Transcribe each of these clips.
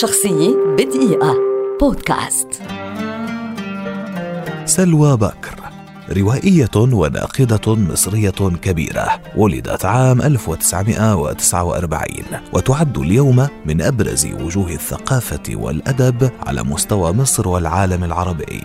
شخصية بدقيقة. بودكاست. سلوى بكر. روائية وناقدة مصرية كبيرة. ولدت عام 1949 وتعد اليوم من أبرز وجوه الثقافة والأدب على مستوى مصر والعالم العربي.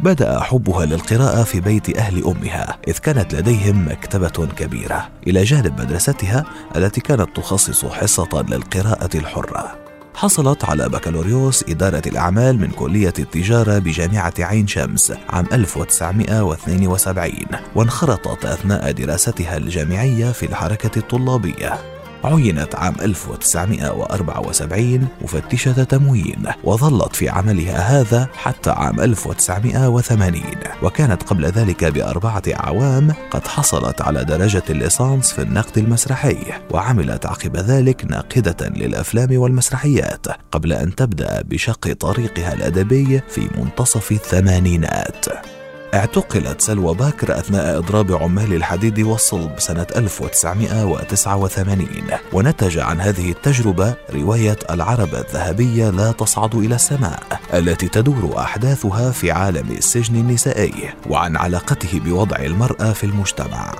بدأ حبها للقراءة في بيت أهل أمها إذ كانت لديهم مكتبة كبيرة. إلى جانب مدرستها التي كانت تخصص حصة للقراءة الحرة. حصلت على بكالوريوس إدارة الأعمال من كلية التجارة بجامعة عين شمس عام 1972 وانخرطت أثناء دراستها الجامعية في الحركة الطلابية. عينت عام 1974 مفتشة تموين وظلت في عملها هذا حتى عام 1980 وكانت قبل ذلك بأربعة أعوام قد حصلت على درجة الليسانس في النقد المسرحي وعملت عقب ذلك ناقدة للأفلام والمسرحيات قبل أن تبدأ بشق طريقها الأدبي في منتصف الثمانينات. اعتقلت سلوى باكر أثناء إضراب عمال الحديد والصلب سنة 1989 ونتج عن هذه التجربة رواية العربة الذهبية لا تصعد إلى السماء التي تدور أحداثها في عالم السجن النسائي وعن علاقته بوضع المرأة في المجتمع.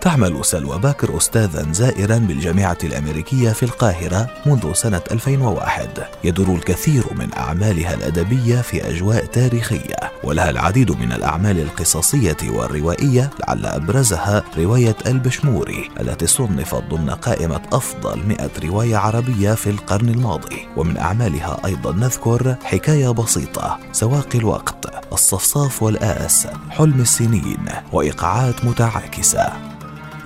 تعمل سلوى باكر أستاذا زائرا بالجامعة الأمريكية في القاهرة منذ سنة 2001 يدور الكثير من أعمالها الأدبية في أجواء تاريخية. ولها العديد من الأعمال القصصية والروائية لعل أبرزها رواية البشموري التي صنفت ضمن قائمة أفضل 100 رواية عربية في القرن الماضي. ومن أعمالها أيضا نذكر حكاية بسيطة سواقي الوقت الصفصاف والآس حلم السنين وإيقاعات متعاكسة.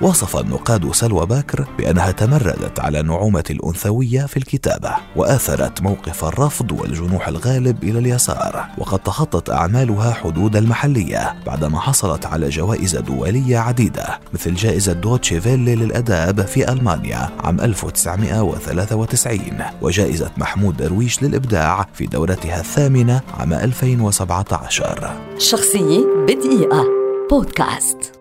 وصف النقاد سلوى باكر بأنها تمردت على النعومة الأنثوية في الكتابة وآثرت موقف الرفض والجنوح الغالب إلى اليسار وقد تخطت أعمالها حدود المحلية بعدما حصلت على جوائز دولية عديدة مثل جائزة دوتشي فيلي للأداب في ألمانيا عام 1993 وجائزة محمود درويش للإبداع في دورتها الثامنة عام 2017 شخصية بدقيقة. بودكاست.